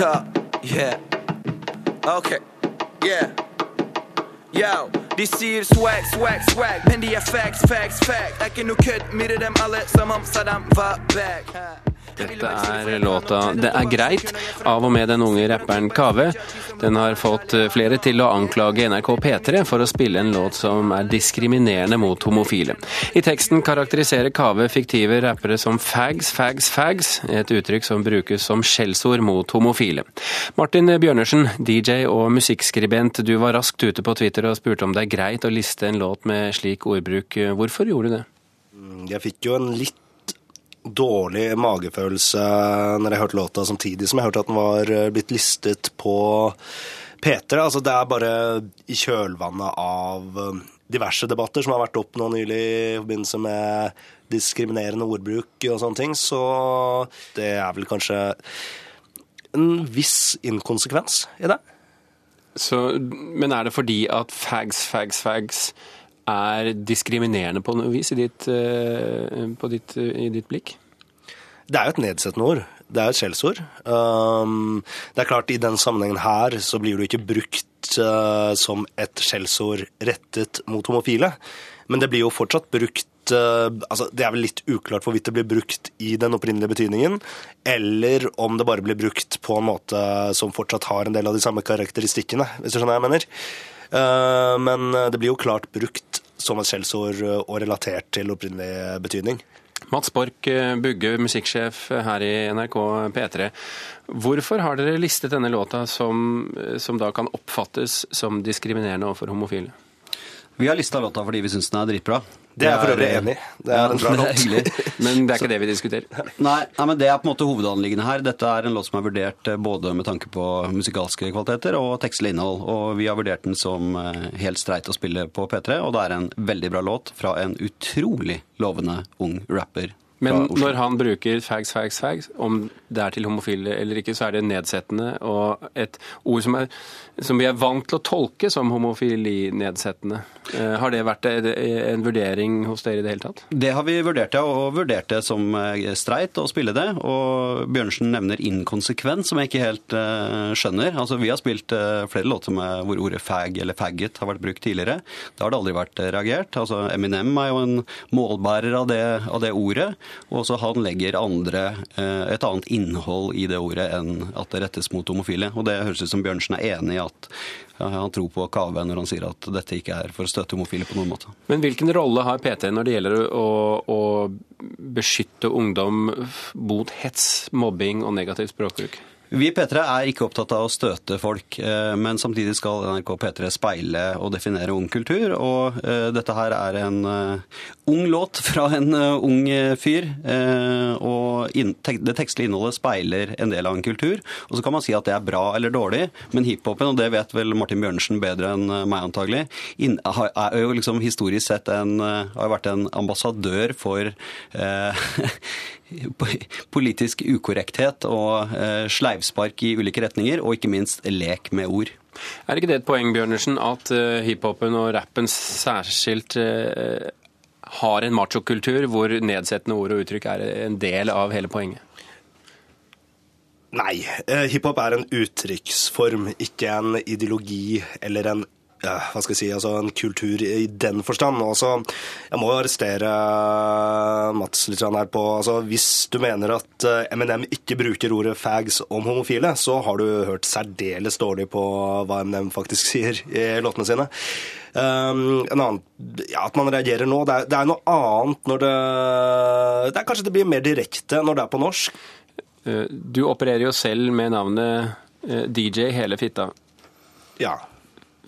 Hva? Yeah. OK. Yeah. Yo, de sier swag, swag, swag, men de er facts, facts, facts. Det er ikke noe kødd, myrde dem alle som om Saddam var back. Dette er låta 'Det er greit' av og med den unge rapperen Kave. Den har fått flere til å anklage NRK P3 for å spille en låt som er diskriminerende mot homofile. I teksten karakteriserer Kave fiktive rappere som fags, fags, fags, et uttrykk som brukes som skjellsord mot homofile. Martin Bjørnersen, DJ og musikkskribent, du var raskt ute på Twitter og spurte om det er greit å liste en låt med slik ordbruk. Hvorfor gjorde du det? Jeg fikk jo en litt dårlig magefølelse når jeg hørte låta, samtidig som jeg hørte at den var blitt listet på P3. Altså, det er bare i kjølvannet av diverse debatter som har vært opp nå nylig i forbindelse med diskriminerende ordbruk og sånne ting, så det er vel kanskje en viss inkonsekvens i det. Så, men er det fordi at fags, fags, fags er diskriminerende på noe vis i ditt, ditt, i ditt blikk? Det er jo et nedsettende ord. Det er et skjellsord. Um, det er klart, i den sammenhengen her så blir det jo ikke brukt uh, som et skjellsord rettet mot homofile. Men det blir jo fortsatt brukt uh, altså Det er vel litt uklart hvorvidt det blir brukt i den opprinnelige betydningen, eller om det bare blir brukt på en måte som fortsatt har en del av de samme karakteristikkene, hvis du skjønner hva jeg mener. Men det blir jo klart brukt som et skjellsord og relatert til opprinnelig betydning. Mats Borch Bugge, musikksjef her i NRK P3. Hvorfor har dere listet denne låta som, som da kan oppfattes som diskriminerende overfor homofile? Vi har lista låta fordi vi syns den er dritbra. Det er jeg for øvrig enig i. Det er en bra låt. Men det er ikke det vi diskuterer. Nei, nei, men det er på en måte hovedanliggende her. Dette er en låt som er vurdert både med tanke på musikalske kvaliteter og tekstlig innhold. Og vi har vurdert den som helt streit å spille på P3, og det er en veldig bra låt fra en utrolig lovende ung rapper. Men når han bruker fags, fags, fags, om det er til homofile eller ikke, så er det nedsettende og et ord som, er, som vi er vant til å tolke som homofili-nedsettende. Har det vært en vurdering hos dere i det hele tatt? Det har vi vurdert, ja. Og vurdert det som streit å spille det. Og Bjørnsen nevner inkonsekvens, som jeg ikke helt uh, skjønner. Altså, Vi har spilt flere låter med hvor ordet fag eller faggot har vært brukt tidligere. Da har det aldri vært reagert. Altså, Eminem er jo en målbærer av det, av det ordet. Og også han legger andre, uh, et annet innhold i det ordet enn at det rettes mot homofile. Og det høres ut som Bjørnsen er enig i at han tror på Kave når han sier at dette ikke er for å støte homofile på noen måte. Men hvilken rolle har PT når det gjelder å, å beskytte ungdom mot hets, mobbing og negativ språkbruk? Vi i P3 er ikke opptatt av å støte folk, men samtidig skal NRK P3 speile og definere ung kultur. Og dette her er en ung låt fra en ung fyr. Og det tekstlige innholdet speiler en del av en kultur. Og så kan man si at det er bra eller dårlig, men hiphopen, og det vet vel Martin Bjørnsen bedre enn meg antagelig, er jo liksom historisk sett en, har vært en ambassadør for politisk ukorrekthet og sleivspark i ulike retninger, og ikke minst lek med ord. Er ikke det et poeng, Bjørnersen, at hiphopen og rappen særskilt har en machokultur hvor nedsettende ord og uttrykk er en del av hele poenget? Nei. Hiphop er en uttrykksform, ikke en ideologi eller en ja, hva skal jeg si, altså en kultur i den forstand. Også, jeg må jo arrestere Mats litt her på altså, Hvis du mener at Eminem ikke bruker ordet fags om homofile, så har du hørt særdeles dårlig på hva Eminem faktisk sier i låtene sine. Um, en annen, ja, At man reagerer nå. Det er, det er noe annet når det, det er Kanskje det blir mer direkte når det er på norsk. Du opererer jo selv med navnet DJ Hele fitta. Ja.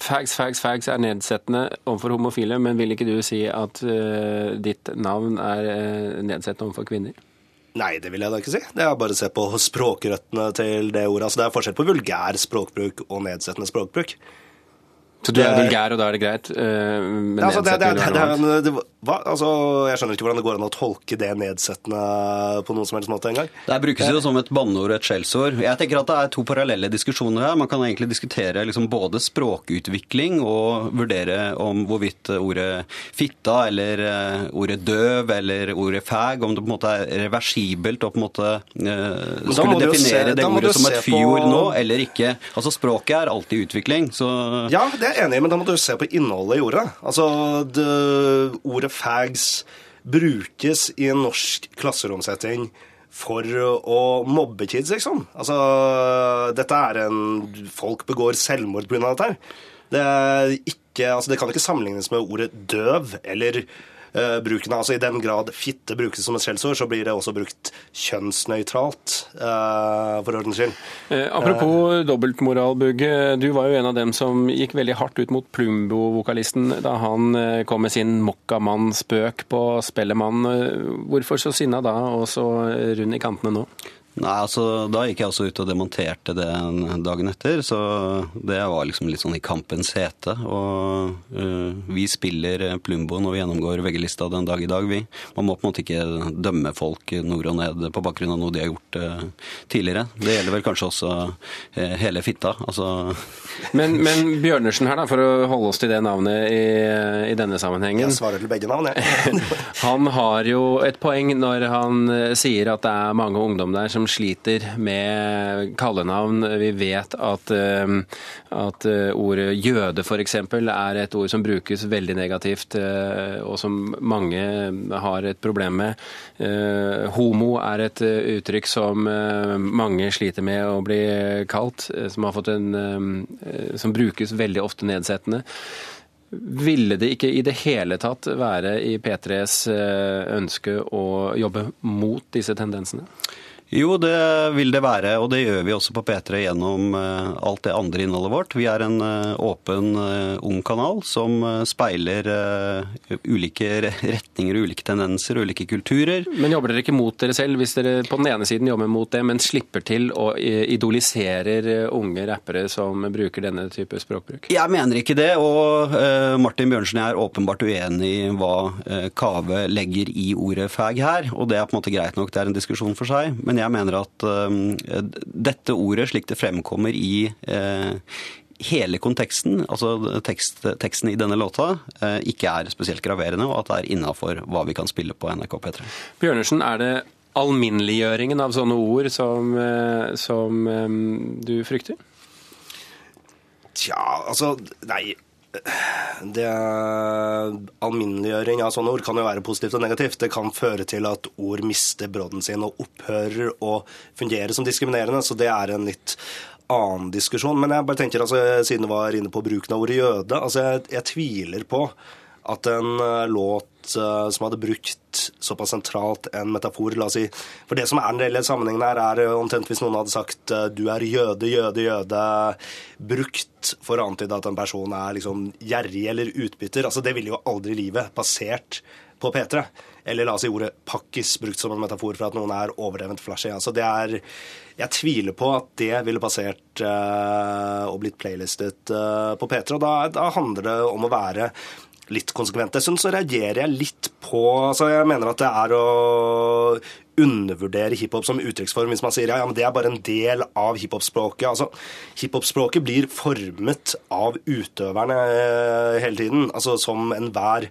Fags, fags, fags er nedsettende overfor homofile, men vil ikke du si at uh, ditt navn er uh, nedsettende overfor kvinner? Nei, det vil jeg da ikke si. Det er bare å se på språkrøttene til det ordet. Altså, det er forskjell på vulgær språkbruk og nedsettende språkbruk. Så du er vulgær, og da er det greit? Men altså, det, det, det, det, hva? Altså, jeg skjønner ikke hvordan det går an å tolke det nedsettende på noen som helst måte engang. Det brukes jo som et banneord, og et skjellsord. Jeg tenker at det er to parallelle diskusjoner her. Man kan egentlig diskutere liksom både språkutvikling og vurdere om hvorvidt ordet fitta eller eh, ordet døv eller ordet fag, om det på en måte er reversibelt og på en måte uh, skulle definere se, det ordet som et fyord på... nå, eller ikke. Altså Språket er alltid utvikling. så... Ja, det jeg enig i, men da må du se på innholdet i ordet. Altså, det, Ordet fags brukes i en norsk klasseromsetting for å mobbe kids, liksom. Altså, dette er en Folk begår selvmord pga. dette her. Det, ikke, altså, det kan ikke sammenlignes med ordet døv eller bruken av altså I den grad fitte brukes som et skjellsord, så blir det også brukt kjønnsnøytralt, uh, for ordens skyld. Eh, apropos dobbeltmoral, Bugge. Du var jo en av dem som gikk veldig hardt ut mot Plumbo-vokalisten da han kom med sin Mokkamann-spøk på Spellemann. Hvorfor så sinna da, og så rund i kantene nå? Nei, altså Da gikk jeg også ut og demonterte det dagen etter, så det var liksom litt sånn i kampens hete. Og uh, vi spiller Plumbo når vi gjennomgår VG-lista den dag i dag, vi. Man må på en måte ikke dømme folk nord og ned på bakgrunn av noe de har gjort uh, tidligere. Det gjelder vel kanskje også uh, hele fitta. Altså men, men, Bjørnersen her, da, for å holde oss til det navnet i, i denne sammenhengen Jeg svarer til begge navn, jeg. han har jo et poeng når han sier at det er mange ungdom der som som sliter med kallenavn. Vi vet at, eh, at eh, ordet jøde f.eks. er et ord som brukes veldig negativt, eh, og som mange har et problem med. Homo er et uttrykk som mange sliter med å bli kalt, som, en, som brukes veldig ofte nedsettende. Ville det ikke i det hele tatt være i P3s ønske å jobbe mot disse tendensene? Jo, det vil det være, og det gjør vi også på P3 gjennom eh, alt det andre innholdet vårt. Vi er en eh, åpen, eh, ung kanal som speiler ulike retninger, ulike tendenser, ulike kulturer. Men jobber dere ikke mot dere selv, hvis dere på den ene siden jobber mot det, men slipper til og idoliserer unge rappere som bruker denne type språkbruk? Jeg mener ikke det, og Martin Bjørnsen er åpenbart uenig i hva Kave legger i ordet fag her, og det er på en måte greit nok, det er en diskusjon for seg. men jeg mener at uh, dette ordet, slik det fremkommer i uh, hele konteksten, altså tekst, teksten i denne låta, uh, ikke er spesielt graverende, og at det er innafor hva vi kan spille på NRK P3. Bjørnersen, er det alminneliggjøringen av sånne ord som, som du frykter? Tja, altså Nei det Alminneliggjøring av sånne ord kan jo være positivt og negativt. Det kan føre til at ord mister brodden sin og opphører å fungere som diskriminerende. Så det er en litt annen diskusjon. Men jeg bare tenker, altså, siden du var inne på bruken av ordet jøde, altså jeg, jeg tviler på at en eh, låt uh, som hadde brukt såpass sentralt en metafor la oss si, For det som er den reelle sammenhengen her, er uh, omtrent hvis noen hadde sagt 'du er jøde, jøde, jøde', brukt for å antyde at en person er liksom gjerrig eller utbytter. altså Det ville jo aldri livet basert på P3. Eller la oss si ordet 'pakkis' brukt som en metafor for at noen er overdrevent flashy. Altså det er, jeg tviler på at det ville passert uh, og blitt playlistet uh, på P3. Og da, da handler det om å være litt konsekvent. Dessuten så reagerer jeg litt på altså Jeg mener at det er å undervurdere hiphop som uttrykksform hvis man sier ja, ja, men det er bare en del av hiphop-språket. Altså, Hiphop-språket blir formet av utøverne eh, hele tiden, altså som enhver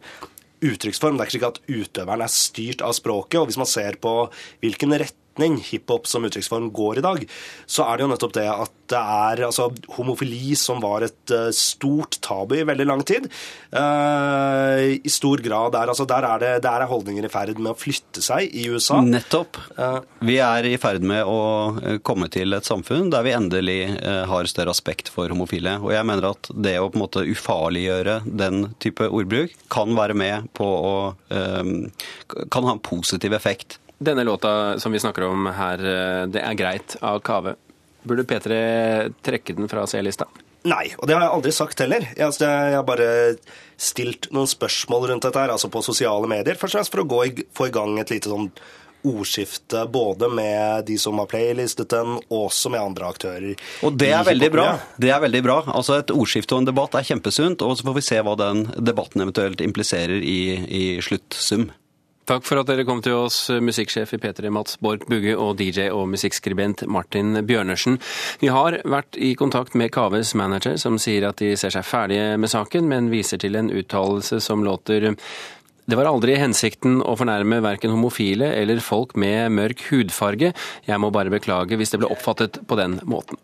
uttrykksform. Det er ikke slik at utøveren er styrt av språket. og Hvis man ser på hvilken rett retning hiphop som uttrykksform går i dag, så er det jo nettopp det at det er altså, homofili som var et uh, stort tabu i veldig lang tid. Uh, I stor grad er, altså, der, er det, der er holdninger i ferd med å flytte seg i USA. Nettopp. Uh, vi er i ferd med å komme til et samfunn der vi endelig har større aspekt for homofile. Og jeg mener at det å på en måte ufarliggjøre den type ordbruk kan være med på å kan ha en positiv effekt. Denne låta som vi snakker om her, eh, det er greit av Kave. Burde P3 trekke den fra C-lista? Nei, og det har jeg aldri sagt heller. Jeg, altså, jeg har bare stilt noen spørsmål rundt dette her, altså på sosiale medier, først og fremst for å i, få i gang et lite sånn ordskifte både med de som har playlistet den, og også med andre aktører. Og det er veldig bra. Det er veldig bra. Altså Et ordskifte og en debatt er kjempesunt, og så får vi se hva den debatten eventuelt impliserer i, i sluttsum. Takk for at dere kom til oss, musikksjef i P3 Mats Borch Bugge og DJ og musikkskribent Martin Bjørnersen. Vi har vært i kontakt med Kaves manager, som sier at de ser seg ferdige med saken, men viser til en uttalelse som låter det var aldri hensikten å fornærme verken homofile eller folk med mørk hudfarge. Jeg må bare beklage hvis det ble oppfattet på den måten.